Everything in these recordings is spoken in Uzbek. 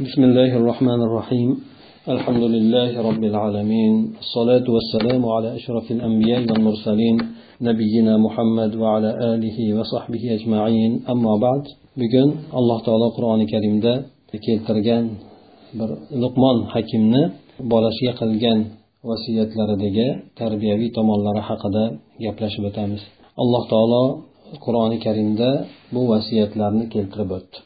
بسم الله الرحمن الرحيم الحمد لله رب العالمين الصلاة والسلام على أشرف الأنبياء والمرسلين نبينا محمد وعلى آله وصحبه أجمعين أما بعد bugun alloh taolo qur'oni karimda keltirgan bir luqmon hakimni bolasiga qilgan vasiyatlaridagi tarbiyaviy tomonlari haqida gaplashib o'tamiz alloh taolo qur'oni karimda bu vasiyatlarni keltirib o'tdi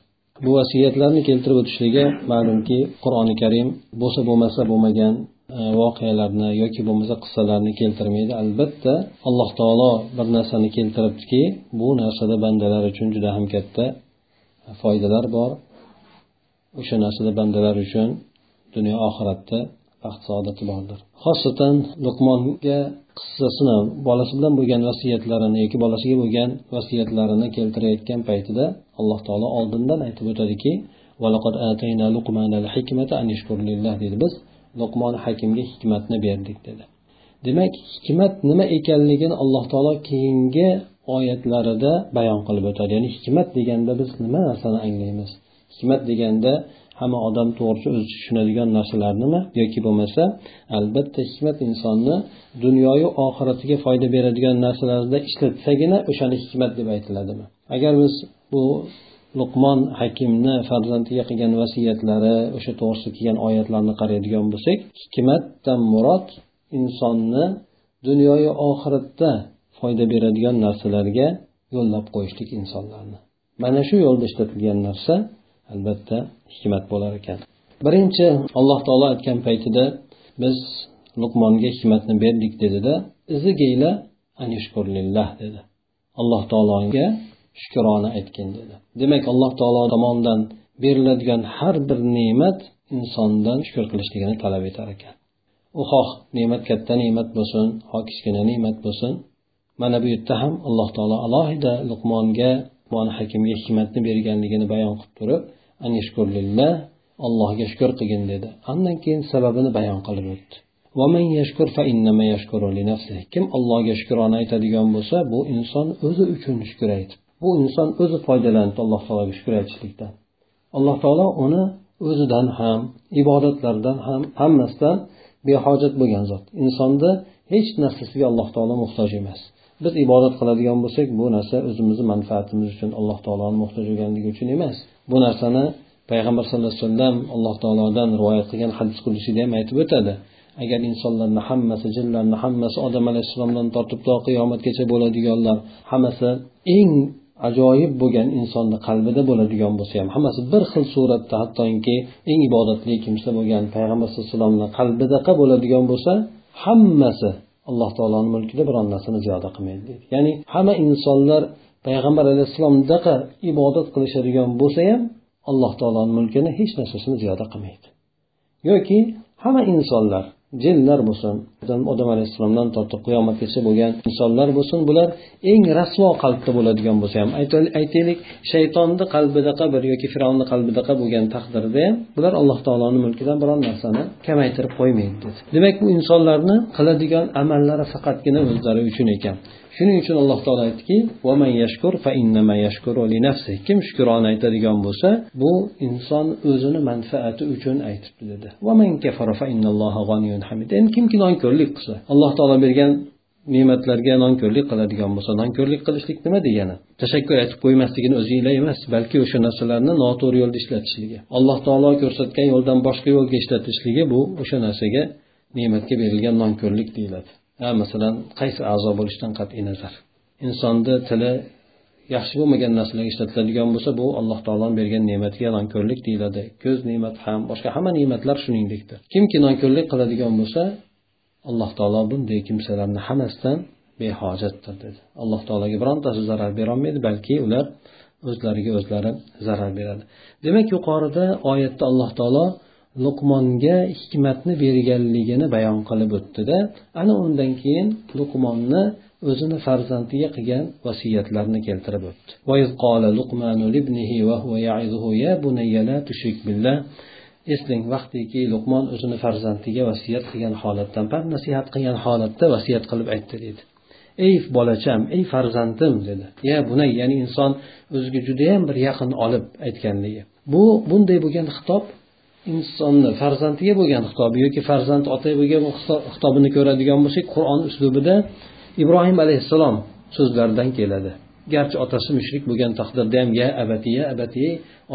Bu vasiyatlarni keltirib o'tishligi ma'lumki qur'oni karim bo'lsa bo'lmasa bo'lmagan e, voqealarni yoki bo'lmasa qissalarni keltirmaydi. Albatta alloh taolo bir narsani keltiribdiki bu narsada bandalar uchun juda ham katta foydalar bor. O'sha narsada bandalar uchun dunyo oxiratda baxt saodati bordir. Xosatan luqmonga qissasini bolasi bilan bo'lgan vasiyatlarini yoki bolasiga bo'lgan vasiyatlarini keltirayotgan paytida alloh taolo oldindan aytib o'tadiki dedi. Biz luqmon hakimga hikmatni berdik dedi. Demak hikmat nima ekanligini alloh taolo keyingi oyatlarida bayon qilib o'tadi. Ya'ni hikmat deganda biz nima narsani anglaymiz? Hikmat deganda hamma odam to'g'risi o'zi tushunadigan narsalarnimi yoki bo'lmasa albatta hikmat insonni dunyoyu oxiratiga foyda beradigan narsalarda ishlatsagina o'shani hikmat deb aytiladimi? Agar biz bu luqmon hakimni farzandiga qilgan vasiyatlari o'sha to'g'risida kelgan oyatlarni qaraydigan bo'lsak hikmatdan murod insonni dunyoyu oxiratda foyda beradigan narsalarga yo'llab qo'yishlik insonlarni. Mana shu yo'lda ishlatilgan narsa albatta hikmat bo'lar ekan. Birinchi alloh taolo aytgan paytida biz luqmonga hikmatni berdik dedida dedi. Alloh taologa shukrona aytgin dedi. Demak alloh taolo tomonidan beriladigan har bir ne'mat insondan shukur qilishligini talab etar ekan. U xoh ne'mat katta ne'mat bo'lsin ho kichkina ne'mat bo'lsin. Mana bu yerda ham alloh taolo alohida luqmonga luqmon hakimga hikmatni berganligini bayon qilib turib allohga shukur qilgin dedi. Andan keyin sababini bayon qilib o'tdi. Kim allohga shukrona aytadigan bo'lsa bu inson o'zi uchun shukur aytib bu inson o'zi foydalanibdi alloh taologa shukur aytishlikdan. Alloh taolo uni o'zidan ham ibodatlardan ham hammasidan behojat bo'lgan zot. Insonni hech narsasiga alloh taolo muhtoj emas. Biz ibodat qiladigan bo'lsak bu narsa o'zimizni manfaatimiz uchun alloh taoloni muhtoj bo'lganligi uchun emas. Bu narsani payg'ambar sallallohu alayhi vasallam alloh taolodan rivoyat qilgan hadis qudusiyda ham aytib o'tadi. Agar insonlarni hammasi jinlarni hammasi odam alayhissalomdan tortib to qiyomatgacha bo'ladiganlar hammasi eng ajoyib bo'lgan insonni qalbida bo'ladigan bo'lsa ham hammasi bir xil suratda hattoki eng ibodatli kimsa bo'lgan payg'ambar sallallohu alayhi vasallamni qalbidaqa bo'ladigan bo'lsa hammasi alloh taoloni mulkida biron narsani ziyoda qilmaydi deydi. Ya'ni hamma insonlar payg'ambar alayhissalomdaqa ibodat qilishadigan bo'lsa ham alloh taoloni mulkini hech narsasini ziyoda qilmaydi. Yoki hamma insonlar jinlar bo'lsin odam alayhissalomdan tortib qiyomatgacha bo'lgan insonlar bo'lsin bular eng rasvo qalbda bo'ladigan bo'lsa ham aytaylik shaytonni qalbidaqa bir yoki fir'avnni qalbidaqa bo'lgan taqdirda ham bular alloh taoloni mulkidan biron narsani kamaytirib qo'ymaydi dedi. Demak bu insonlarni qiladigan amallari faqatgina o'zlari uchun ekan. Shuning uchun alloh taolo aytdiki kim shukrona aytadigan bo'lsa bu inson o'zini manfaati uchun aytibdi dedi. Endi kimki nonko'rlik qilsa alloh taolo bergan ne'matlarga nonko'rlik qiladigan bo'lsa nonko'rlik qilishlik nima degani? Tashakkur aytib qo'ymasligini o'zinglar emas balki o'sha narsalarni noto'g'ri yo'lda ishlatishligi. Alloh taolo ko'rsatgan yo'ldan boshqa yo'lga ishlatishligi bu o'sha narsaga ne'matga berilgan nonko'rlik deyiladi. Masalan qaysi a'zo bo'lishidan qat'iy nazar? Insonni tili yaxshi bo'lmagan narsalarga ishlatiladigan bo'lsa bu alloh taoloni bergan ne'matiga nonko'rlik deyiladi. Ko'z ne'mat ham boshqa hamma ne'matlar shuningdekdir. Kimki nonko'rlik qiladigan bo'lsa alloh taolo bunday kimsalarni hammasidan behojatdir dedi. Alloh taologa birontasi zarar berolmaydi balki ular o'zlariga o'zlari zarar beradi. Demak yuqorida oyatda alloh taolo luqmonga hikmatni berganligini bayon qilib o'tdida ana undan keyin luqmonni o'zini farzandiga qilgan vasiyatlarini keltirib o'tdi. Eslang vaqtiki luqmon o'zini farzandiga vasiyat qilgan holatdan pand nasihat qilgan holatda vasiyat qilib aytdi deydi ey bolacham ey farzandim dedi. Ya bunay ya'ni inson o'ziga judayam bir yaqin olib aytganligi. Bu bunday bo'lgan xitob insonni farzandiga bo'lgan xitobi yoki farzand otaga bo'lgan xitobini ko'radigan bo'lsak qur'on uslubida ibrohim alayhissalom so'zlaridan keladi. Garchi otasi mushrik bo'lgan taqdirda ham ya abati ya abati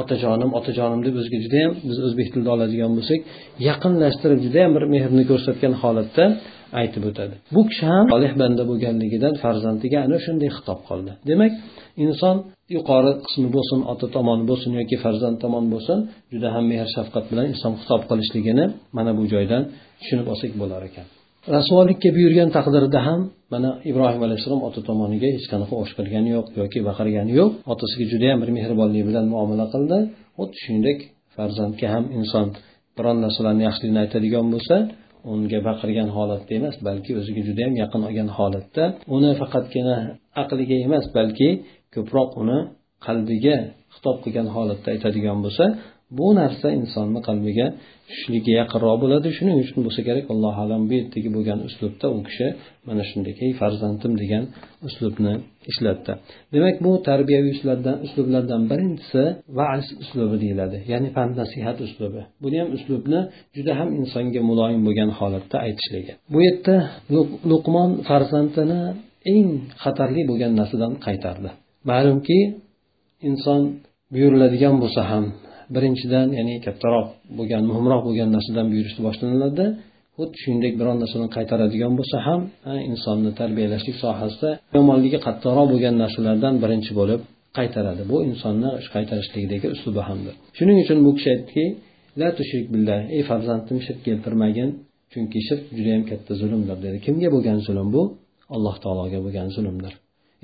otajonim otajonim deb o'ziga judayam biz o'zbek tilida oladigan bo'lsak yaqinlashtirib judayam bir mehrni ko'rsatgan holatda aytib o'tadi. Bu kishi ham solih banda bo'lganligidan farzandiga ana shunday xitob qildi demak inson yuqori qismi bo'lsin ota tomoni bo'lsin yoki farzand tomon bo'lsin juda ham mehr shafqat bilan inson xitob qilishligini mana bu joydan tushunib olsak bo'lar ekan. Rasvolikka buyurgan taqdirda ham mana ibrohim alayhissalom ota tomoniga hech qanaqa osh qilgani yo'q yoki baqirgani yo'q otasiga judayam bir mehribonlik bilan muomala qildi. Xuddi shuningdek farzandga ham inson biron narsalarni yaxshiligini aytadigan bo'lsa unga baqirgan holatda emas balki o'ziga judayam yaqin olgan holatda. Uni faqatgina aqliga emas balki ko'proq uni qalbiga xitob qilgan holatda aytadigan bo'lsa bu narsa insonni qalbiga tushishligiga yaqinroq bo'ladi. Shuning uchun bo'lsa kerak allohu alam bu yerdagi bo'lgan uslubda u kishi mana shunday ey farzandim degan uslubni ishlatdi. Demak bu tarbiyaviy uslublardan uslublardan birinchisi vaz uslubi deyiladi ya'ni pand nasihat uslubi. Buni ham uslubni juda ham insonga muloyim bo'lgan holatda aytishligi. Bu yerda luqmon farzandini eng xatarli bo'lgan narsadan qaytardi. Ma'lumki inson buyuriladigan bo'lsa ham birinchidan ya'ni kattaroq bo'lgan muhimroq bo'lgan narsadan buyurishni boshlaniladi. Xuddi shuningdek biron narsani qaytaradigan bo'lsa ham insonni tarbiyalashlik sohasida yomonligi qattiqroq bo'lgan narsalardan birinchi bo'lib qaytaradi. Bu insonni qaytarishlikdagi uslubi hamdir. Shuning uchun bu kishi aytdiki la tushrik billah ey farzandim shirk keltirmagin chunki shirk judayam katta zulmdir dedi. Kimga bo'lgan zulm bu? Alloh taologa bo'lgan zulmdir.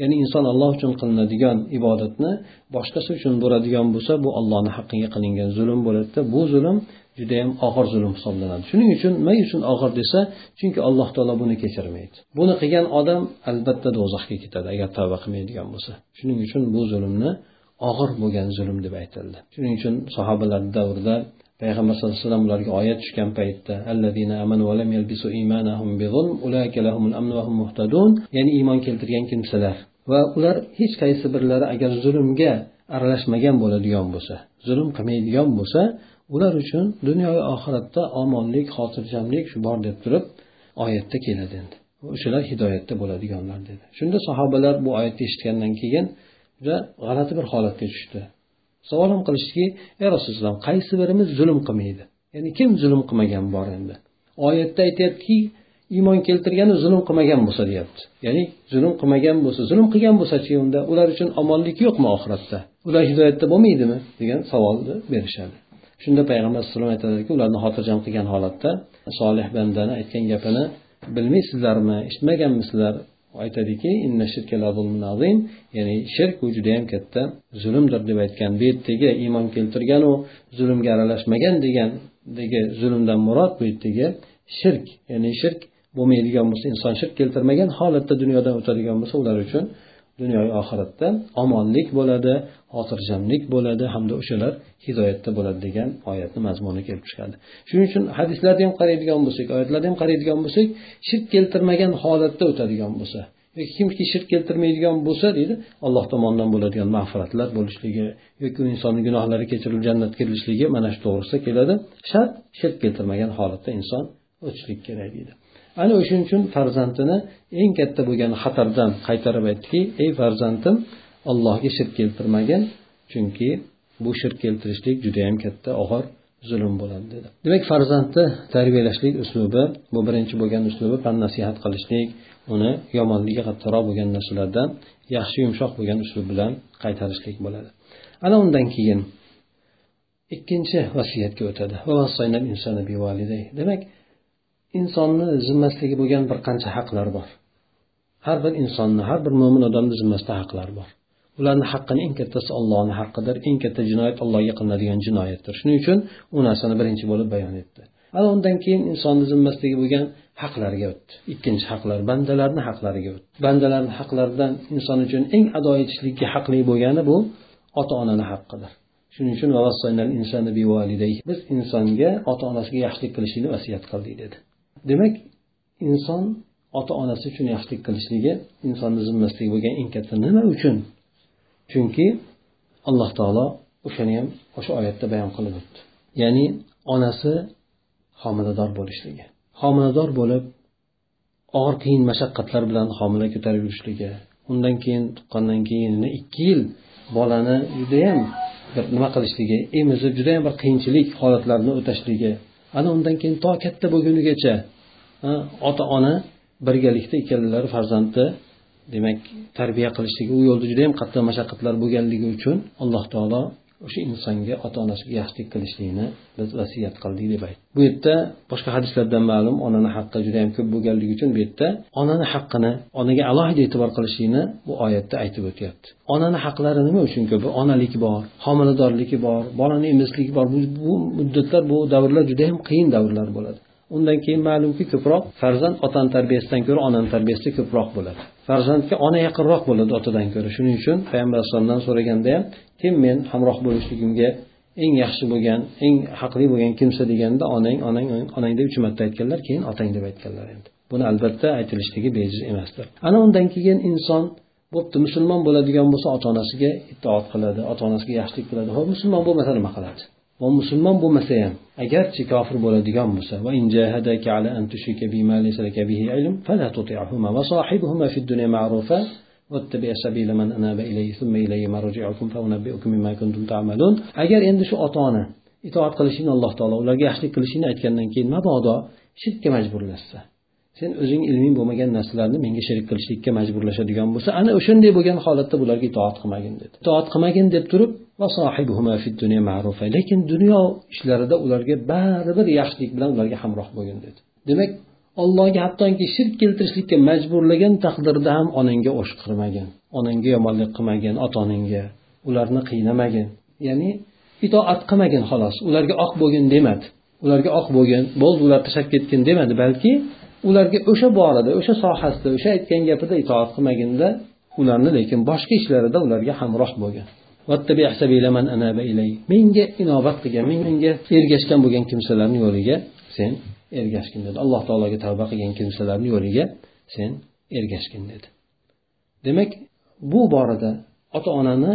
Ya'ni inson alloh uchun qilinadigan ibodatni boshqasi uchun bo'ladigan bo'lsa bu allohni haqqiga qilingan zulm bo'ladida. Bu zulm judayam og'ir zulm hisoblanadi. Shuning uchun nima uchun og'ir desa chunki alloh taolo buni kechirmaydi. Buni qilgan odam albatta do'zaxga ketadi agar tavba qilmaydigan bo'lsa. Shuning uchun bu zulmni og'ir bo'lgan zulm deb aytildi. Shuning uchun sahobalar davrida payg'ambar sallallohu alayhi vasallam ularga oyat tushgan paytda ya'ni iymon keltirgan kimsalar. Va ular hech qaysi birlari agar zulmga aralashmagan bo'ladigan bo'lsa zulm qilmaydigan bo'lsa ular uchun dunyo va oxiratda omonlik xotirjamlik shu bor deb turib oyatda keladi endi. O'shalar hidoyatda bo'ladiganlar dedi. Shunda sahobalar bu oyatni eshitgandan keyin juda g'alati bir holatga tushdi. Savol ham qilishdiki ey rasululloh qaysi birimiz zulm qilmaydi? Ya'ni kim zulm qilmagan bor endi? Oyatda aytyaptiki iymon keltirgani zulm qilmagan bo'lsa deyapti. Ya'ni zulm qilmagan bo'lsa zulm qilgan bo'lsachi unda? Ular uchun omonlik yo'qmi oxiratda? Ular hidoyatda bo'lmaydimi? degan savolni berishadi. Shunda payg'ambar alayhisalom aytadiki ularni xotirjam qilgan holatda solih bandani aytgan gapini bilmaysizlarmi eshitmaganmisizlar? Aytadiki ya'ni shirk bu judayam katta. Zulmdir deb aytgan bu yerdagi iymon keltirganu zulmga aralashmagan degandagi zulmdan murod bu yerdagi shirk. Ya'ni shirk bo'lmaydigan bo'lsa inson shirk keltirmagan holatda dunyodan o'tadigan bo'lsa ular uchun dunyo oxiratda omonlik bo'ladi xotirjamlik bo'ladi hamda o'shalar hidoyatda bo'ladi degan oyatni mazmuni kelib chiqadi. Shuning uchun hadislarni ham qaraydigan bo'lsak oyatlarni ham qaraydigan bo'lsak shirk keltirmagan holatda o'tadigan bo'lsa yoki kimki shirk keltirmaydigan bo'lsa deydi alloh tomonidan bo'ladigan mag'firatlar bo'lishligi yoki u insonni gunohlari kechirilib jannatga kirilishligi mana shu to'g'risida keladi. Shart shirk keltirmagan holatda inson o'tishlik kerak deydi. Ana o'shaning uchun farzandini eng katta bo'lgan xatardan qaytarib aytdiki ey farzandim allohga shirk keltirmagin chunki bu shirk keltirishlik judayam katta og'ir zulm bo'ladi dedi. Demak farzandni tarbiyalashlik uslubi bu birinchi bo'lgan uslubi pand nasihat qilishlik uni yomonligi qattiqroq bo'lgan narsalardan yaxshi yumshoq bo'lgan uslub bilan qaytarishlik bo'ladi. Ana undan keyin ikkinchi vasiyatga o'tadi. Demak insonni zimmasidagi bo'lgan bir qancha haqlar bor. Har bir insonni har bir mo'min odamni zimmasida haqlar bor. Ularni haqqini eng kattasi ollohni haqqidir eng katta jinoyat allohga qilinadigan jinoyatdir. Shuning uchun u narsani birinchi bo'lib bayon etdi. Ana undan keyin insonni zimmasidagi bo'lgan haqlarga o'tdi. Ikkinchi haqlar bandalarni haqlariga o'tdi. Bandalarni haqlaridan inson uchun eng ado etishlikka haqli bo'lgani bu ota onani haqqidir shuning uchun biz insonga ota onasiga yaxshilik qilishlikni vasiyat qildik dedi. Demak inson ota onasi uchun yaxshilik qilishligi insonni zimmasidagi bo'lgan eng katta nima uchun? Chunki alloh taolo o'shani ham o'sha oyatda bayon qilib o'tdi. Ya'ni onasi homilador bo'lishligi. Homilador bo'lib og'ir qiyin mashaqqatlar bilan homila ko'tarib yurishligi undan keyin tuqqandan keyin ikki yil bolani judayam bir nima qilishligi emizib judayam bir qiyinchilik holatlarini o'tashligi ana undan keyin to katta bo'lgunigacha ota ona birgalikda ikkalalari farzandni demak tarbiya qilishligi u yo'lda juda yam qattiq mashaqqatlar bo'lganligi uchun alloh taolo o'sha insonga ota onasiga yaxshilik qilishlikni biz vasiyat qildik deb aytdi. Bu yerda boshqa hadislardan ma'lum onani haqqi juda yam ko'p bo'lganligi uchun bu yerda onani haqqini onaga alohida e'tibor qilishlikni bu oyatda aytib o'tyapti. Onani haqlari nima uchun ko'p? Onalik bor homiladorligi bor bolani emizligi bor. Bu, bu muddatlar bu davrlar juda yam qiyin davrlar bo'ladi. Undan keyin ma'lumki ko'proq farzand otani tarbiyasidan ko'ra onani tarbiyasida ko'proq bo'ladi. Farzandga ona yaqinroq bo'ladi otadan ko'ra. Shuning uchun payg'ambar alayhisalomdan so'raganda ham kim men hamroh bo'lishligimga eng yaxshi bo'lgan eng haqli bo'lgan kimsa deganda onang onang onang deb uch marta aytganlar keyin otang deb aytganlar endi. Buni albatta aytilishligi bejiz emasdir. Ana undan keyin inson bo'pti musulmon bo'ladigan bo'lsa ota onasiga itoat qiladi ota onasiga yaxshilik qiladi. Ho'p musulmon bo'lmasa nima qiladi? Va musulmon bo'lmasa ham agarchi kofir bo'ladigan bo'lsa agar endi shu ota ona itoat qilishini alloh taolo ularga yaxshilik qilishini aytgandan keyin mabodo shirkka majburlashsa sen o'zing ilming bo'lmagan narsalarni menga sherik qilishlikka majburlashadigan bo'lsa ana o'shanday bo'lgan holatda bularga itoat qilmagin dedi. Itoat qilmagin deb turib lekin dunyo ishlarida ularga baribir yaxshilik bilan ularga hamroh bo'lgin dedi. Demak allohga hattoki shirk keltirishlikka majburlagan taqdirda ham onangga o'shqirmagin onangga yomonlik qilmagin ota onangga ularni qiynamagin. Ya'ni itoat qilmagin xolos ularga oq bo'lgin demadi. Ularga oq bo'lgin bo'ldi ular tashlab ketgin demadi balki ularga o'sha borada o'sha sohasida o'sha aytgan gapida itoat qilmaginda ularni lekin boshqa ishlarida ularga hamroh bo'lgan. Menga inobat qilgan menga ergashgan bo'lgan kimsalarni yo'liga sen ergashgin dedi. Alloh taologa tavba qilgan kimsalarni yo'liga sen ergashgin dedi. Demak bu borada ota onani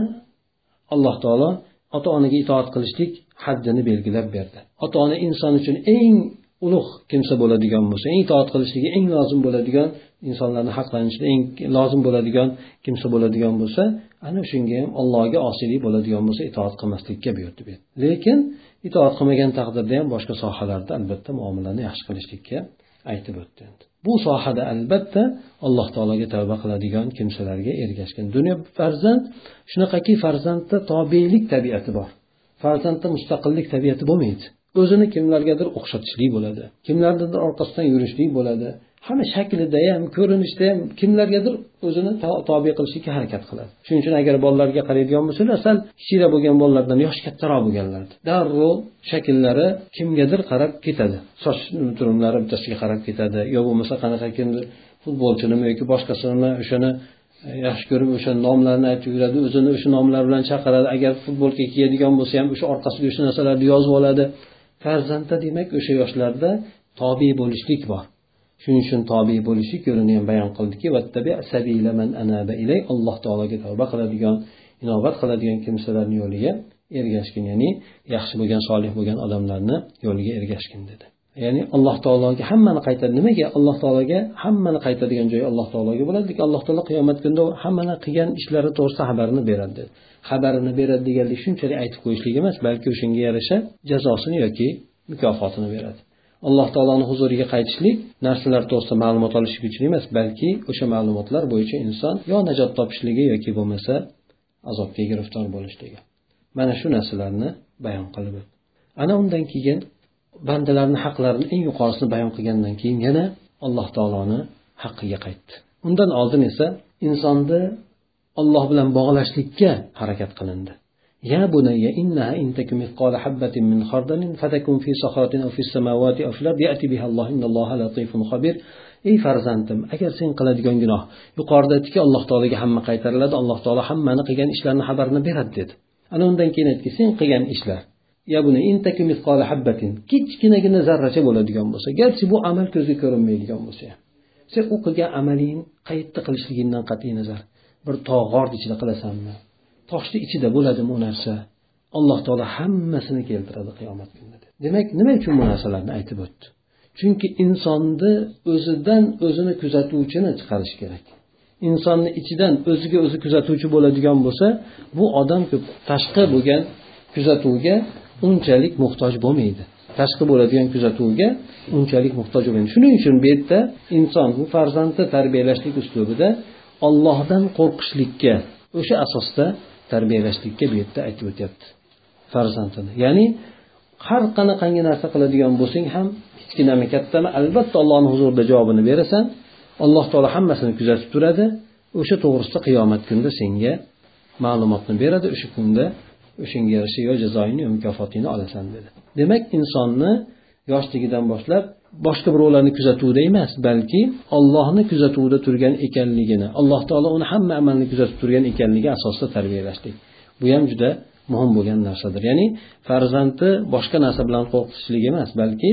alloh taolo ota onaga itoat qilishlik haddini belgilab berdi. Ota ona inson uchun eng ulug' kimsa bo'ladigan bo'lsa eng itoat qilishligi eng lozim bo'ladigan insonlarni haqlanishida eng lozim bo'ladigan kimsa bo'ladigan bo'lsa ana shunga ham allohga osiylik bo'ladigan bo'lsa itoat qilmaslikka buyurdi lekin itoat qilmagan taqdirda ham boshqa sohalarda albatta muomalani yaxshi qilishlikka aytib o'tdi bu sohada albatta alloh taologa tavba qiladigan kimsalarga ergashgan dunyo farzand shunaqaki farzandda tobelik tabiati bor. Farzandda mustaqillik tabiati bo'lmaydi. O'zini kimlargadir o'xshatishlik bo'ladi. Kimlarnidir orqasidan yurishlik bo'ladi. Hamma shaklida ham ko'rinishda ham kimlargadir o'zini tobe qilishlikka harakat qiladi. Shuning uchun agar bolalarga qaraydigan bo'lsalar sal kichkina bo'lgan bolalardan yoshi kattaroq bo'lganlar darrov shakllari kimgadir qarab ketadi. Soch turumlari bittasiga qarab ketadi. Yo bo'lmasa qanaqa kimdir futbolchinimi yoki boshqasini o'shani e, yaxshi ko'rib o'sha nomlarni aytib yuradi o'zini o'sha nomlar bilan chaqiradi. Agar futbolka kiyadigan bo'lsa ham o'sha orqasiga o'sha narsalarni yozib oladi. Farzandda demak o'sha yoshlarda tobe bo'lishlik bor. Shuning uchun tobe bo'lishlik yo'lini ham bayon qildiki alloh taologa tavba qiladigan inobat qiladigan kimsalarni yo'liga ergashgin ya'ni yaxshi bo'lgan solih bo'lgan odamlarni yo'liga ergashgin dedi. Ya'ni alloh taologa hammani qaytadi nimaga alloh taologa hammani qaytadigan joyi alloh taologa bo'ladi lekin alloh taolo qiyomat kunida hammani qilgan ishlari to'g'risida xabarini beradi. Dedi xabarini beradi deganlik shunchalik aytib qo'yishlik emas balki o'shanga yarasha jazosini yoki mukofotini beradi. Alloh taoloni huzuriga qaytishlik narsalar to'g'risida ma'lumot olishlik uchun emas balki o'sha ma'lumotlar bo'yicha inson yo najot topishligi yoki bo'lmasa azobga giriftor bo'lishligi. Mana shu narsalarni bayon qilib ana undan keyin bandalarni haqlarini eng yuqorisini bayon qilgandan keyin yana alloh taoloni haqqiga qaytdi undan oldin esa insonni olloh bilan bog'lashlikka harakat qilindi يا بني إنها إن تك مثقال حبة من خردل فتكن في صخرة أو في السماوات أو في الأرض يأتي بها الله إن الله لطيف خبير ey farzandim agar sen qiladigan gunoh yuqorida aytdiki alloh taologa hamma qaytariladi alloh taolo hammani qilgan ishlarini xabarini beradi dedi ana undan keyin aytdiki sen qilgan ishlar kichkinagina zarracha bo'ladigan bo'lsa garchi bu amal ko'zga ko'rinmaydigan bo'lsa ham. Sen u qilgan amaling qayerda qilishligingdan qat'iy nazar. Bir tog' g'orni ichida qilasanmi? Toshni ichida bo'ladimi u narsa. Alloh taolo hammasini keltiradi qiyomat kunida demak nima uchun bu narsalarni aytib o'tdi? Chunki insonni o'zidan o'zini kuzatuvchini chiqarish kerak. Insonni ichidan o'ziga o'zi kuzatuvchi bo'ladigan bo'lsa bu odam tashqi bo'lgan kuzatuvga unchalik muhtoj bo'lmaydi. Tashqi bo'ladigan kuzatuvga unchalik muhtoj bo'lmaydi. Shuning uchun bu yerda inson bu farzandni tarbiyalashlik uslubida ollohdan qo'rqishlikka o'sha asosda tarbiyalashlikka bu yerda aytib o'tyapti farzandini. Ya'ni har qanaqangi narsa qiladigan bo'lsang ham kichkinami kattami albatta allohni huzurida javobini berasan. Alloh taolo hammasini kuzatib turadi. O'sha to'g'risida qiyomat kunida senga ma'lumotni beradi. O'sha kunda o'shanga yarasha yo jazoingni yo mukofotingni olasan dedi. Demak insonni yoshligidan boshlab boshqa birovlarni kuzatuvida emas balki ollohni kuzatuvida turgan ekanligini alloh taolo uni hamma amalni kuzatib turgan ekanligi asosida tarbiyalashlik. Bu ham juda muhim bo'lgan narsadir. Ya'ni farzandni boshqa narsa bilan qo'rqitishlik emas balki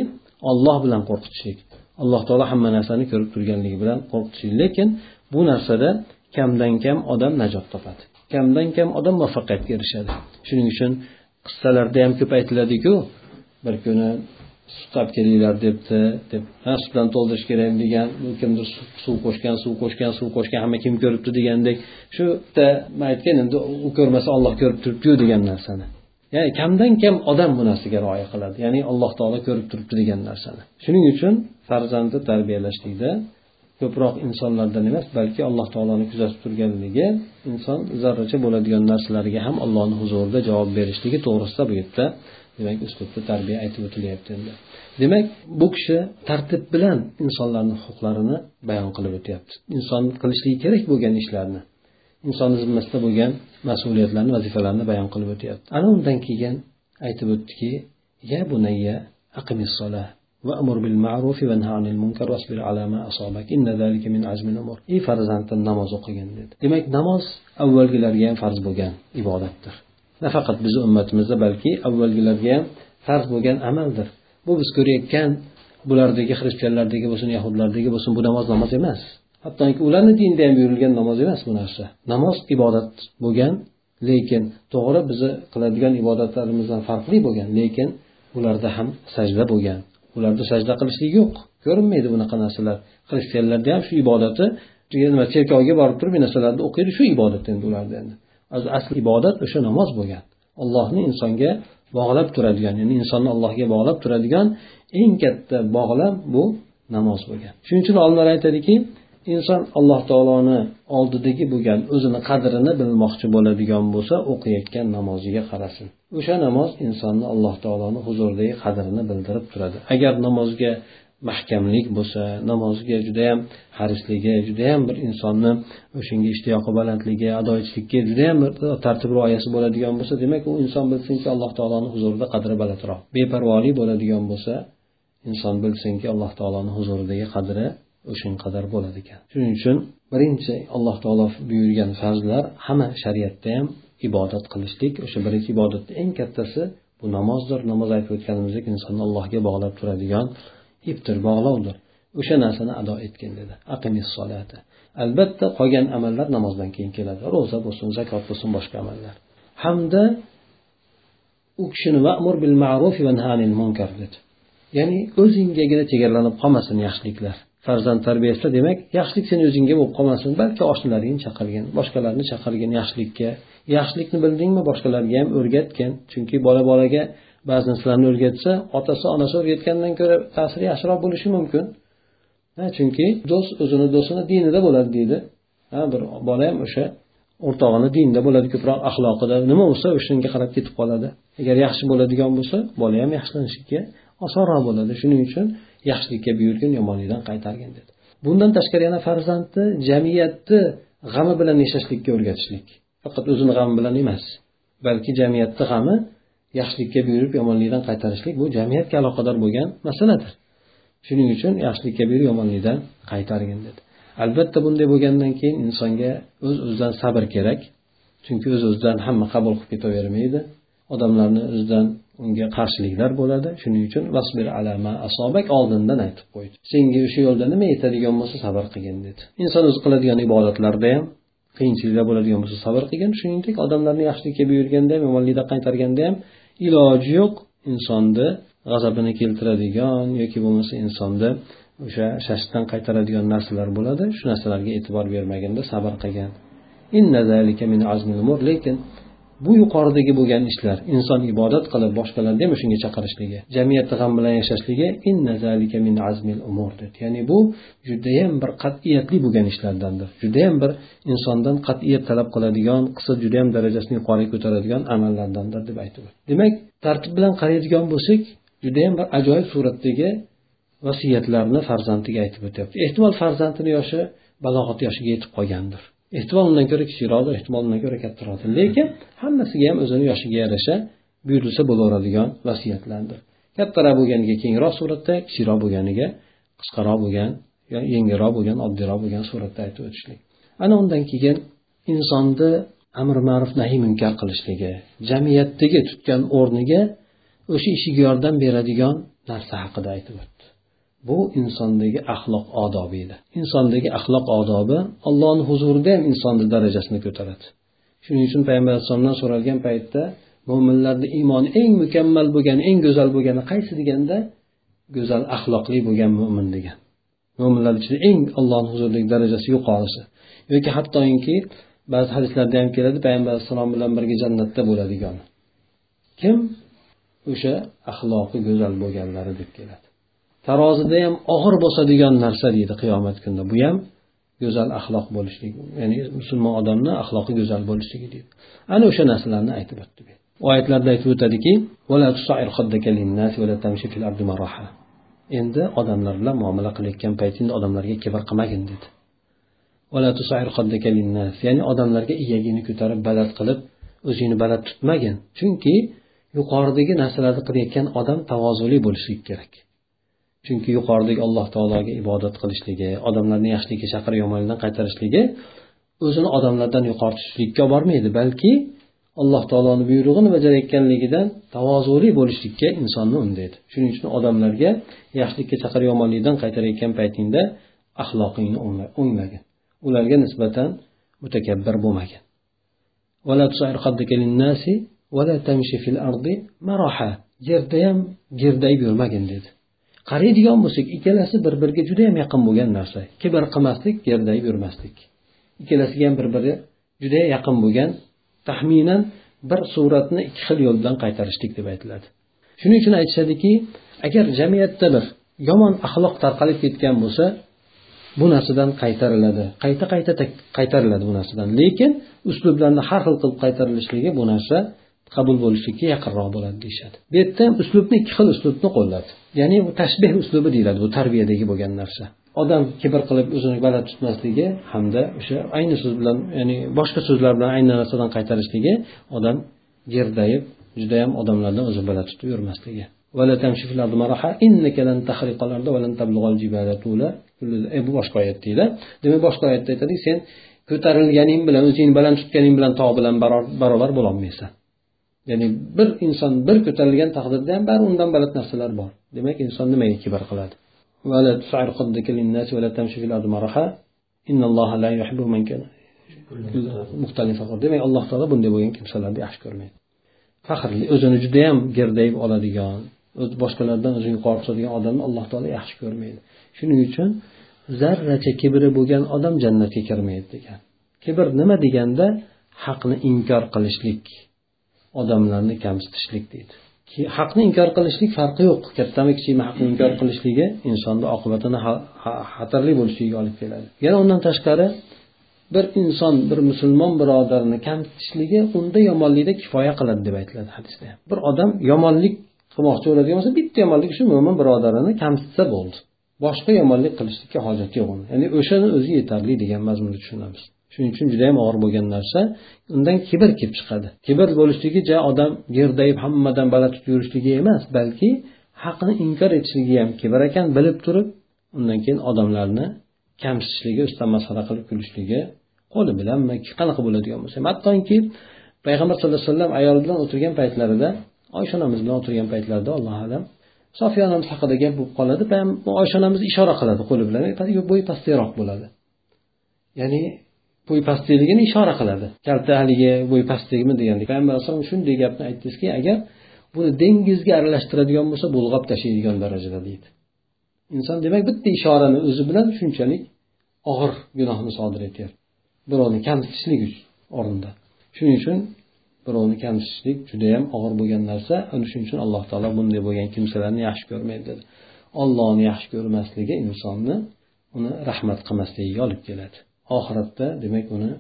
olloh bilan qo'rqitishlik. Alloh taolo hamma narsani ko'rib turganligi bilan qo'rqitishlik. Lekin bu narsada kamdan kam odam najot topadi. Kamdan kam odam muvaffaqiyatga erishadi. Shuning uchun qissalarda ham ko'p aytiladiku bir kuni sut olib kelinglar debdi deb ha sut bilan to'ldirish kerak degan kimdir suv qo'shgan suv qo'shgan suv qo'shgan hamma kim ko'ribdi degandek shu bitta aytgan endi u ko'rmasa olloh ko'rib turibdiku degan narsani. Ya'ni kamdan kam odam bu narsaga rioya qiladi ya'ni alloh taolo ko'rib turibdi degan narsani. Shuning uchun farzandni tarbiyalashlikda ko'proq insonlardan emas balki alloh taoloni kuzatib turganligi inson zarracha bo'ladigan narsalarga ham allohni huzurida javob berishligi to'g'risida bu yerda demak uslubda tarbiya aytib o'tilyapti endi. Demak bu kishi tartib bilan insonlarni huquqlarini bayon qilib o'tyapti. Inson qilishligi kerak bo'lgan ishlarni inson zimmasida bo'lgan mas'uliyatlarni vazifalarni bayon qilib o'tyapti. Ana undan keyin aytib o'tdiki ya bunayya aqimis solah وأمر بالمعروف وانهى عن المنكر واصبر على ما أصابك إن ذلك من عزم الأمور ey farzandim namoz o'qigin dedi demak namoz avvalgilarga ham farz bo'lgan ibodatdir nafaqat bizni ummatimizda balki avvalgilarga ham farz bo'lgan amaldir bu biz ko'rayotgan bulardagi xristianlardagi bo'lsin yahudlardagi bo'lsin bu namoz namoz emas hattoki ularni dinida ham buyurilgan namoz emas bu narsa namoz ibodat bo'lgan lekin to'g'ri bizni qiladigan ibodatlarimizdan farqli bo'lgan lekin ularda ham sajda bo'lgan Ularda sajda qilishlik yo'q. Ko'rinmaydi bunaqa narsalar. Xristianlarda ham shu ibodati nima cherkovga borib turib narsalarni o'qiydi shu ibodat endi ularda endi. Asli ibodat o'sha namoz bo'lgan. Allohni insonga bog'lab turadigan ya'ni insonni allohga bog'lab turadigan eng katta bog'lam bu namoz bo'lgan. Shuning uchun olimlar aytadiki inson alloh taoloni oldidagi bo'lgan o'zini qadrini bilmoqchi bo'ladigan bo'lsa o'qiyotgan namoziga qarasin. O'sha namoz insonni alloh taoloni huzuridagi qadrini bildirib turadi. Agar namozga mahkamlik bo'lsa namozga judayam harisligi judayam bir insonni o'shanga ishtiyoqi balandligi ado judayam bir tartib rioyasi bo'ladigan bo'lsa demak u inson bilsinki alloh taoloni huzurida qadri balandroq beparvolik bo'ladigan bo'lsa inson bilsinki alloh taoloni huzuridagi qadri o'shanga qadar bo'ladi ekan. Shuning uchun birinchi alloh taolo buyurgan farzlar hamma shariatda ham ibodat qilishlik o'sha birinchi ibodatni eng kattasi bu namozdir. Namoz aytib o'tganimizdek insonni allohga bog'lab turadigan ipdir bog'lovdir. O'sha narsani ado etgin dedi. Aqimis solati albatta qolgan amallar namozdan keyin keladi. Ro'za bo'lsin zakot bo'lsin boshqa amallar. Hamda u kishini vamur bil ma'ruf va nahanil munkar dedi. Ya'ni o'zingagina chegaralanib qolmasin yaxshiliklar. Farzand tarbiyasida demak yaxshilik seni o'zingga bo'lib qolmasin balki oshnalaringni chaqirgin boshqalarni chaqirgin yaxshilikka. Yaxshilikni bildingmi? Boshqalarga ham o'rgatgin. Chunki bola bolaga ba'zi narsalarni o'rgatsa otasi onasi o'rgatgandan ko'ra ta'siri yaxshiroq bo'lishi mumkin. Chunki do'st o'zini do'stini dinida bo'ladi deydi. Ha bir bola ham o'sha o'rtog'ini dinida bo'ladi ko'proq axloqida. Nima bo'lsa o'shanga qarab ketib qoladi. Agar yaxshi bo'ladigan bo'lsa bola ham yaxshilanishga osonroq bo'ladi. Shuning uchun yaxshilikka buyurgin yomonlikdan qaytargin dedi. Bundan tashqari yana farzandni jamiyatni g'ami bilan yashashlikka o'rgatishlik. Faqat o'zini g'ami bilan emas balki jamiyatni g'ami yaxshilikka buyurib yomonlikdan qaytarishlik bu jamiyatga aloqador bo'lgan masaladir. Shuning uchun yaxshilikka buyurib yomonlikdan qaytargin dedi. Albatta bunday bo'lgandan keyin insonga o'z öz o'zidan sabr kerak chunki o'z öz o'zidan hamma qabul qilib ketavermaydi. Odamlarni o'zidan unga qarshiliklar bo'ladi. Shuning uchun vasbir alama asobak oldindan aytib qo'ydi. Senga o'sha yo'lda nima yetadigan bo'lsa sabr qilgin dedi. Inson o'zi qiladigan ibodatlarda ham qiyinchiliklar bo'ladigan bo'lsa sabr qilgin. Shuningdek odamlarni yaxshilikka buyurganda ham yomonlikdan qaytarganda ham iloji yo'q. Insonni g'azabini keltiradigan yoki bo'lmasa insonni o'sha shashdan qaytaradigan narsalar bo'ladi. Shu narsalarga e'tibor bermaganda sabr qilgan lekin bu yuqoridagi bo'lgan ishlar inson ibodat qilib boshqalarni ham shunga chaqirishligi jamiyatda g'am bilan yashashligi ya'ni bu judayam bir qat'iyatli bo'lgan ishlardandir. Judayam bir insondan qat'iyat talab qiladigan qilsa judayam darajasini yuqoriga ko'taradigan amallardandir deb aytib demak tartib bilan qaraydigan bo'lsak judayam bir ajoyib suratdagi vasiyatlarni farzandiga aytib o'tyapti. Ehtimol farzandini yoshi balog'at yoshiga yetib qolgandir. Ehtimol undan ko'ra kichikroqdir ehtimol undan ko'ra kattaroqdir lekin hammasiga ham o'zini yoshiga yarasha buyurilsa bo'laveradigan vasiyatlardir. Kattaroq bo'lganiga kengroq suratda kichikroq bo'lganiga qisqaroq bo'lgan yengilroq bo'lgan oddiyroq bo'lgan suratda aytib o'tishlik. Ana undan keyin insonni amr ma'ruf nahiy munkar qilishligi jamiyatdagi tutgan o'rniga o'sha ishiga yordam beradigan narsa haqida aytib o'tdi. Bu insondagi axloq odobi edi. Insondagi axloq odobi allohni huzurida ham insonni darajasini ko'taradi. Shuning uchun payg'ambar alayhissalomdan so'ralgan paytda mo'minlarni iymoni eng mukammal bo'lgani eng go'zal bo'lgani qaysi deganda go'zal axloqli bo'lgan mo'min degan. Mo'minlar ichida eng allohni huzuridagi darajasi yuqorisi. Yoki hattoki ba'zi hadislarda ham keladi payg'ambar alayhissalom bilan birga jannatda bo'ladigan. Kim? O'sha axloqi go'zal bo'lganlari deb keladi. Tarozida ham og'ir bosadigan narsa deydi qiyomat kunida bu ham go'zal axloq bo'lishlik ya'ni musulmon odamni axloqi go'zal bo'lishligi deydi. Ana o'sha narsalarni aytib o'tdi oyatlarda aytib o'tadiki endi odamlar bilan muomala qilayotgan paytingda odamlarga kibr qilmagin dedi. Ya'ni odamlarga iyagingni ko'tarib baland qilib o'zingni baland tutmagin. Chunki yuqoridagi narsalarni qilayotgan odam tavozuli bo'lishligi kerak. Chunki yuqoridagi alloh taologa ibodat qilishligi odamlarni yaxshilikka chaqirib yomonlikdan qaytarishligi o'zini odamlardan yuqori tutishlikka olib bormaydi balki alloh taoloni buyrug'ini bajarayotganligidan tavozuli bo'lishlikka insonni undaydi. Shuning uchun odamlarga yaxshilikka chaqirib yomonlikdan qaytarayotgan paytingda axloqingni o'nglagin ularga nisbatan mutakabbir bo'lmagin. Yerda ham gerdayib yurmagin dedi. Qaraydigan bo'lsak ikkalasi bir biriga juda yam yaqin bo'lgan narsa. Kibr qilmaslik gerdayib yurmaslik. Ikkalasiga ham bir biri juda yaqin bo'lgan taxminan bir suratni ikki xil yo'ldan qaytarishlik deb aytiladi. Shuning uchun aytishadiki agar jamiyatda bir yomon axloq tarqalib ketgan bo'lsa bu narsadan qaytariladi. Qayta qayta qaytariladi bu narsadan. Lekin uslublarni har xil qilib qaytarilishligi bu narsa qabul bo'lishlikka yaqinroq bo'ladi deyishadi. Bu yerda uslubni ikki xil uslubni qo'lladi. Ya'ni bu tashbeh uslubi deyiladi bu tarbiyadagi bo'lgan narsa. Odam kibr qilib o'zini baland tutmasligi hamda o'sha ayni so'z bilan ya'ni boshqa so'zlar bilan ayni narsadan qaytarishligi odam gerdayib judayam odamlardan o'zini baland tutib yurmasligi. E, bu boshqa oyat deydi. Demak boshqa oyatda aytadiki sen ko'tarilganing bilan o'zingni baland tutganing bilan tog' bilan barobar bo'lolmaysan. Ya'ni bir inson bir ko'tarilgan taqdirda ham bari undan baland narsalar bor. Demak inson nimaga kibr qiladi? Demak alloh taolo bunday bo'lgan kimsalarni yaxshi ko'rmaydi. Faxrli o'zini judayam gerdayib oladigan o'z boshqalardan o'zini yuqori tutadigan odamni alloh taolo yaxshi ko'rmaydi. Shuning uchun zarracha kibri bo'lgan odam jannatga kirmaydi degan. Kibr nima deganda haqni inkor qilishlik. Odamlarni kamsitishlik deydi. Haqni inkor qilishlik farqi yo'q. Kattami kichikmi haqni inkor qilishligi insonni oqibatini xatarli bo'lishligiga olib keladi. Yana undan tashqari bir inson bir musulmon birodarini kamsitishligi unda yomonlikda kifoya qiladi deb aytiladi hadisda. Bir odam yomonlik qilmoqchi bo'ladigan bo'lsa bitta yomonlik shu mo'min birodarini kamsitsa bo'ldi. Boshqa yomonlik qilishlikka hojat yo'q uni. Ya'ni o'shani o'zi yetarli degan mazmunda tushunamiz. Shuning uchun juda yam og'ir bo'lgan narsa. Undan kibr kelib chiqadi. Kibr bo'lishligi ja odam gerdayib hammadan baland tutib yurishligi emas balki haqni inkor etishligi ham kibr ekan bilib turib undan keyin odamlarni kamsitishligi ustidan masxara qilib kulishligi qo'li bilanmi qanaqa bo'ladigan bo'lsa hattoki payg'ambar sallallohu alayhi vasallam ayol bilan o'tirgan paytlarida oysha onamiz bilan o'tirgan paytlarida allohu alam sofiya onamiz haqida gap bo'lib qoladi. Oysha onamiz ishora qiladi qo'li bilan. Bo'yi pastayroq bo'ladi. Ya'ni bo'y pastligini ishora qiladi. Kalta haligi bo'y pastligimi degandek payg'ambar alayhisalom shunday gapni aytdizki agar buni dengizga aralashtiradigan bo'lsa bulg'ab tashlaydigan darajada deydi. Inson demak bitta ishorani o'zi bilan shunchalik og'ir gunohni sodir etyapti. Birovni kamsitishlik o'rnida shuning uchun birovni kamsitishlik judayam og'ir bo'lgan narsa. Ana shuning uchun alloh taolo bunday bo'lgan kimsalarni yaxshi ko'rmaydi dedi. Ollohni yaxshi ko'rmasligi insonni uni rahmat qilmasligiga olib keladi. Oxiratda demak uni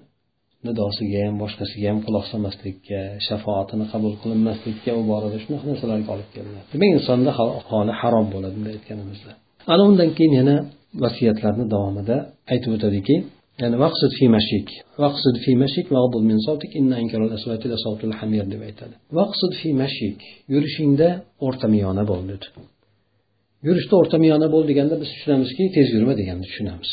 nidosiga ham boshqasiga ham quloq solmaslikka shafoatini qabul qilinmaslikka u borada shunaqa narsalarga olib keladi demak insonni holi harom bo'ladi bunday aytganimizda. Ana undan keyin yana vasiyatlarni davomida aytib o'tadiki ya'ni vaqsud fi mashik. Vaqsud fi mashik min savtik inna aswati hamir deb aytadi. Vaqsud fi mashik yurishingda o'rtamiyona bo'l dedi. Yurishda o'rtamiyona bo'l deganda biz tushunamizki tez yurma deganni tushunamiz.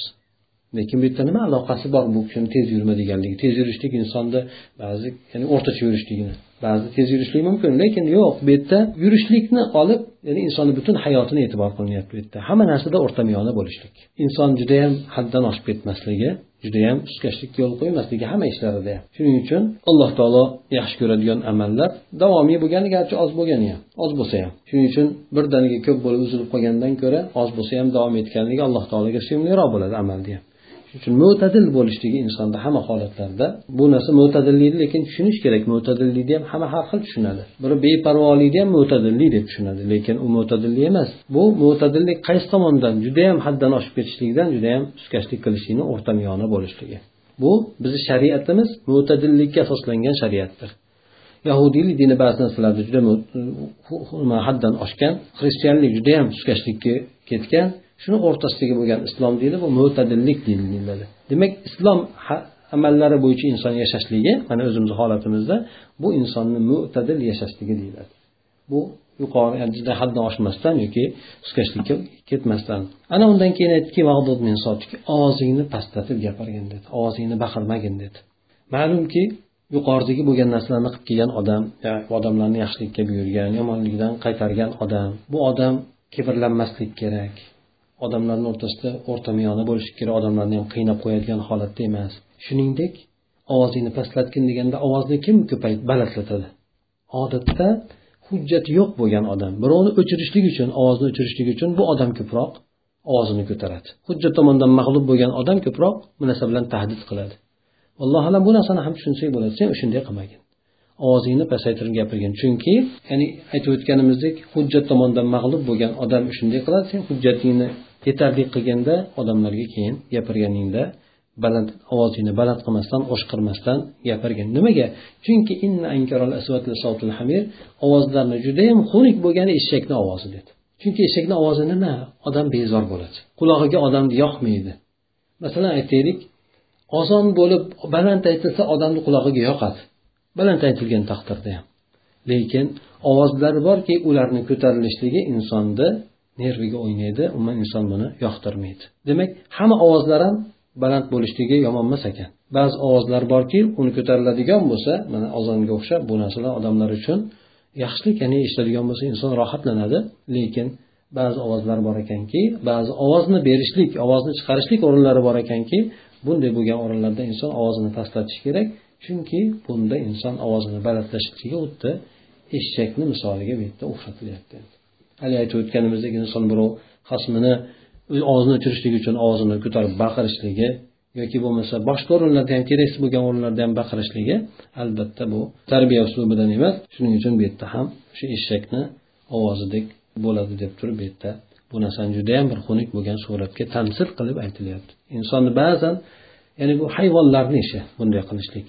Lekin bu yerda nima aloqasi bor bu kishini tez yurma deganligi? Tez yurishlik insonda ba'zi ya'ni o'rtacha yurishligini ba'zi tez yurishlik mumkin. Lekin yo'q bu yerda yurishlikni olib ya'ni insonni butun hayotini e'tibor qilinyapti bu yerda. Hamma narsada o'rtamiyona bo'lishlik. Inson judayam haddan oshib ketmasligi judayam sustkashlikka yo'l qo'ymasligi hamma ishlarida ham shuning uchun alloh taolo yaxshi ko'radigan amallar davomiy bo'lgani garchi oz bo'lgani ham oz bo'lsa ham. Shuning uchun birdaniga ko'p bo'lib uzilib qolgandan ko'ra oz bo'lsa ham davom etganligi alloh taologa sevimliroq bo'ladi amalni ham uchun mo'tadil bo'lishligi insonda hamma holatlarda bu narsa mo'tadillikni lekin tushunish kerak. Mo'tadillikni ham hamma har xil tushunadi. Biri beparvolikni ham mo'tadillik deb tushunadi lekin u mo'tadillik emas. Bu mo'tadillik qaysi tomondan judayam haddan oshib ketishlikdan judayam suskashlik qilishlikni o'rtamiyona bo'lishligi. Bu bizni shariatimiz mo'tadillikka asoslangan shariatdir. Yahudiylik dini ba'zi narsalarda juda haddan oshgan xristianlik judayam suskashlikka ketgan shuni o'rtasidagi bo'lgan islom dini bu mo'tadillik dini deyiladi. Demak islom amallari bo'yicha inson yashashligi mana o'zimizni holatimizda bu insonni mo'tadil yashashligi deyiladi. Bu yuqori juda haddan oshmasdan yoki suskashlikka ketmasdan. Ana undan keyin aytdiki ovozingni pastlatib gapirgin dedi. Ovozingni baqirmagin dedi. Ma'lumki yuqoridagi bo'lgan narsalarni qilib kelgan odam odamlarni yaxshilikka buyurgan yomonlikdan qaytargan odam bu odam kibrlanmaslik kerak. Odamlarni o'rtasida o'rtamiyona bo'lishi kerak odamlarni ham qiynab qo'yadigan holatda emas. Shuningdek ovozingni pastlatgin deganda ovozni kim ko'payt? Balandlatadi. Odatda hujjati yo'q bo'lgan odam birovni o'chirishlik uchun ovozni o'chirishlik uchun bu odam ko'proq ovozini ko'taradi. Hujjat tomondan mag'lub bo'lgan odam ko'proq bu narsa bilan tahdid qiladi. Allohu alam bu narsani ham tushunsak bo'ladi. Sen shunday qilmagin. Ovozingni pasaytirib gapirgin. Chunki ya'ni aytib o'tganimizdek hujjat tomondan mag'lub bo'lgan odam shunday qiladi. Sen hujjatingni yetarli qilganda odamlarga keyin gapirganingda baland ovozingni baland qilmasdan o'shqirmasdan gapirgin. Nimaga? Chunki ovozlarni judayam xunuk bo'lgani eshakni ovozi dedi. Chunki eshakni ovozi nima? Odam bezor bo'ladi. Qulog'iga odamni yoqmaydi. Masalan aytaylik ozon bo'lib baland aytilsa odamni qulog'iga yoqadi. Baland aytilgan taqdirda ham. Lekin ovozlar borki ularni ko'tarilishligi insonni nerviga o'ynaydi umuman inson buni yoqtirmaydi. Demak hamma ovozlar ham baland bo'lishligi yomon emas ekan. Ba'zi ovozlar borki uni ko'tariladigan bo'lsa mana ozonga o'xshab bu narsalar odamlar uchun yaxshilik ya'ni eshitadigan bo'lsa inson rohatlanadi. Lekin ba'zi ovozlar bor ekanki ba'zi ovozni berishlik ovozni chiqarishlik o'rinlari bor ekanki bunday bo'lgan o'rinlarda inson ovozini pastlatishi kerak. Chunki bunda inson ovozini balandlashishligi xuddi eshakni misoliga bu yerda o'xshatilyapti. Haligi aytib o'tganimizdek inson birov xasmini ovozini o'chirishlik uchun ovozini ko'tarib baqirishligi yoki bo'lmasa boshqa o'rinlarda ham keraksiz bo'lgan o'rinlarda ham baqirishligi albatta bu tarbiya uslubidan emas. Shuning uchun bu yerda ham o'sha eshakni ovozidek bo'ladi deb turib bu yerda bu narsani judayam bir xunuk bo'lgan suratga tamsil qilib aytilyapti. Insonni ba'zan ya'ni bu hayvonlarni ishi bunday qilishlik.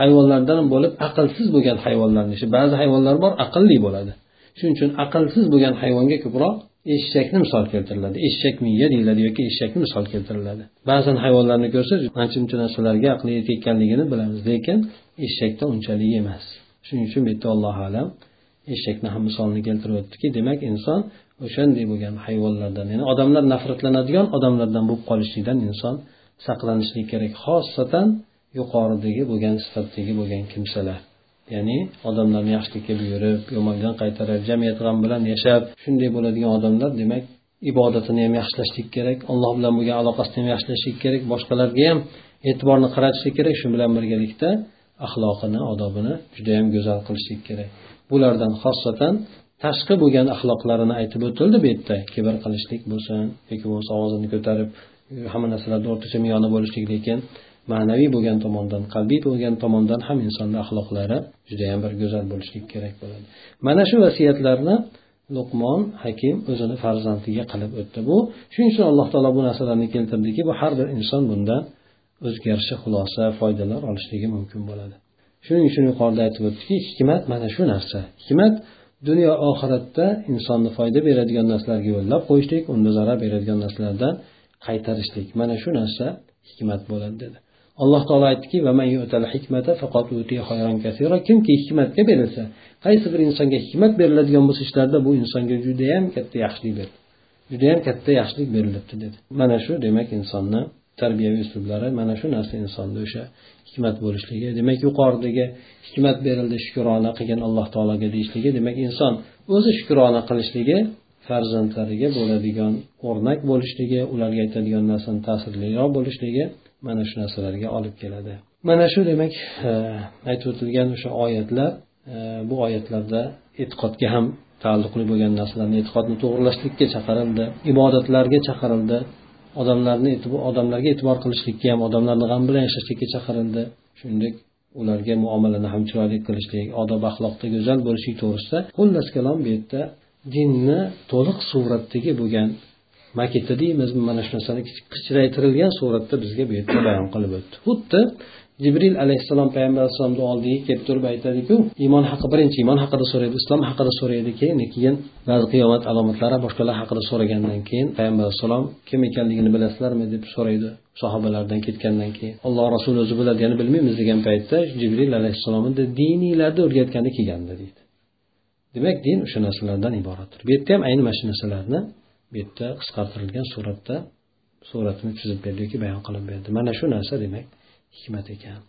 Hayvonlardan bo'lib aqlsiz bo'lgan hayvonlarni ishi. Ba'zi hayvonlar bor aqlli bo'ladi. Shuning uchun aqlsiz bo'lgan hayvonga ko'proq eshakni misol keltiriladi. Eshak miya deyiladi yoki eshakni misol keltiriladi. Ba'zan hayvonlarni ko'rsak ancha muncha narsalarga aqli yetayotganligini bilamiz lekin eshakda unchalik emas. Shuning uchun bu yerda allohu alam eshakni ham misolini keltirib o'tdiki demak inson o'shanday bo'lgan hayvonlardan ya'ni odamlar nafratlanadigan odamlardan bo'lib qolishlikdan inson saqlanishlik kerak xosatan yuqoridagi bo'lgan sifatdagi bo'lgan kimsalar. Ya'ni odamlarni yaxshilikka buyurib yomonlikdan qaytarib jamiyat g'am bilan yashab shunday bo'ladigan odamlar demak ibodatini ham yaxshilashlik kerak alloh bilan bo'lgan aloqasini ham yaxshilashlik kerak boshqalarga ham e'tiborni qaratishlik kerak shu bilan birgalikda axloqini odobini judayam go'zal qilishlik kerak. Bulardan xosatan tashqi bo'lgan axloqlarini aytib o'tildi bu yerda. Kibr qilishlik bo'lsin yoki bo'lmasa ovozini ko'tarib hamma narsalarda o'rtacha miyoni bo'lishlik lekin ma'naviy bo'lgan tomondan qalbiy bo'lgan tomondan ham insonni axloqlari judayam bir go'zal bo'lishlik kerak bo'ladi. Mana shu vasiyatlarni luqmon hakim o'zini farzandiga qilib o'tdi. Bu shuning uchun alloh taolo bu narsalarni keltirdiki bu har bir inson bundan o'zgarishi xulosa foydalar olishligi mumkin bo'ladi. Shuning uchun yuqorida aytib o'tdiki hikmat mana shu narsa. Hikmat dunyo oxiratda insonni foyda beradigan narsalarga yo'llab qo'yishlik unda zarar beradigan narsalardan qaytarishlik. Mana shu narsa hikmat bo'ladi dedi. Alloh taolo aytdiki kimki hikmatga berilsa qaysi bir insonga hikmat beriladigan bo'lsa ishlarda bu insonga judayam katta yaxshilik berildi judayam katta yaxshilik berilibdi dedi. Mana shu demak insonni tarbiyaviy uslublari mana shu narsa insonda o'sha hikmat bo'lishligi demak yuqoridagi hikmat berildi shukrona qilgin alloh taologa deyishligi demak inson o'zi shukrona qilishligi farzandlariga bo'ladigan o'rnak bo'lishligi ularga aytadigan narsani ta'sirliroq bo'lishligi mana shu narsalarga olib keladi. Mana shu demak e, aytib o'tilgan o'sha oyatlar e, bu oyatlarda e'tiqodga ham taalluqli bo'lgan narsalarni e'tiqodni to'g'irlashlikka chaqirildi ibodatlarga chaqirildi odamlarni odamlarga e'tibor qilishlikka ham odamlarni g'am bilan yashashlikka chaqirildi. Shuningdek ularga muomalani ham chiroyli qilishlik odob axloqda go'zal bo'lishlik to'g'risida xullas kalom bu yerda dinni to'liq suratdagi bo'lgan maketi deymizmi mana shu narsani kichraytirilgan suratda bizga bu yerda bayon qilib o'tdi. Xuddi jibril alayhissalom payg'ambar alayhissalomni oldiga kelib turib aytadiku iymon haqi birinchi iymon haqida so'raydi islom haqida so'raydi keyin keyin ba'zi qiyomat alomatlari boshqalar haqida so'ragandan keyin payg'ambar alayhissalom kim ekanligini bilasizlarmi deb so'raydi sahobalardan ketgandan keyin. Alloh rasuli o'zi biladi bilmaymiz degan paytda jibril alayhissalomni diniylarni o'rgatgani kelgandi deydi. Demak din o'sha narsalardan iboratdir. Bu yerda ham ayni mana shu narsalarni bu yerda qisqartirilgan suratda suratini chizib berdi yoki bayon qilib berdi mana shu narsa demak hikmat ekan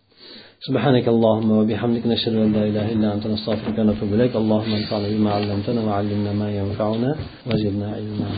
سبحانك اللهم وبحمدك نشهد ان لا اله الا انت نستغفرك ونتوب اليك اللهم انفعنا بما علمتنا وعلمنا ما ينفعنا وزدنا علما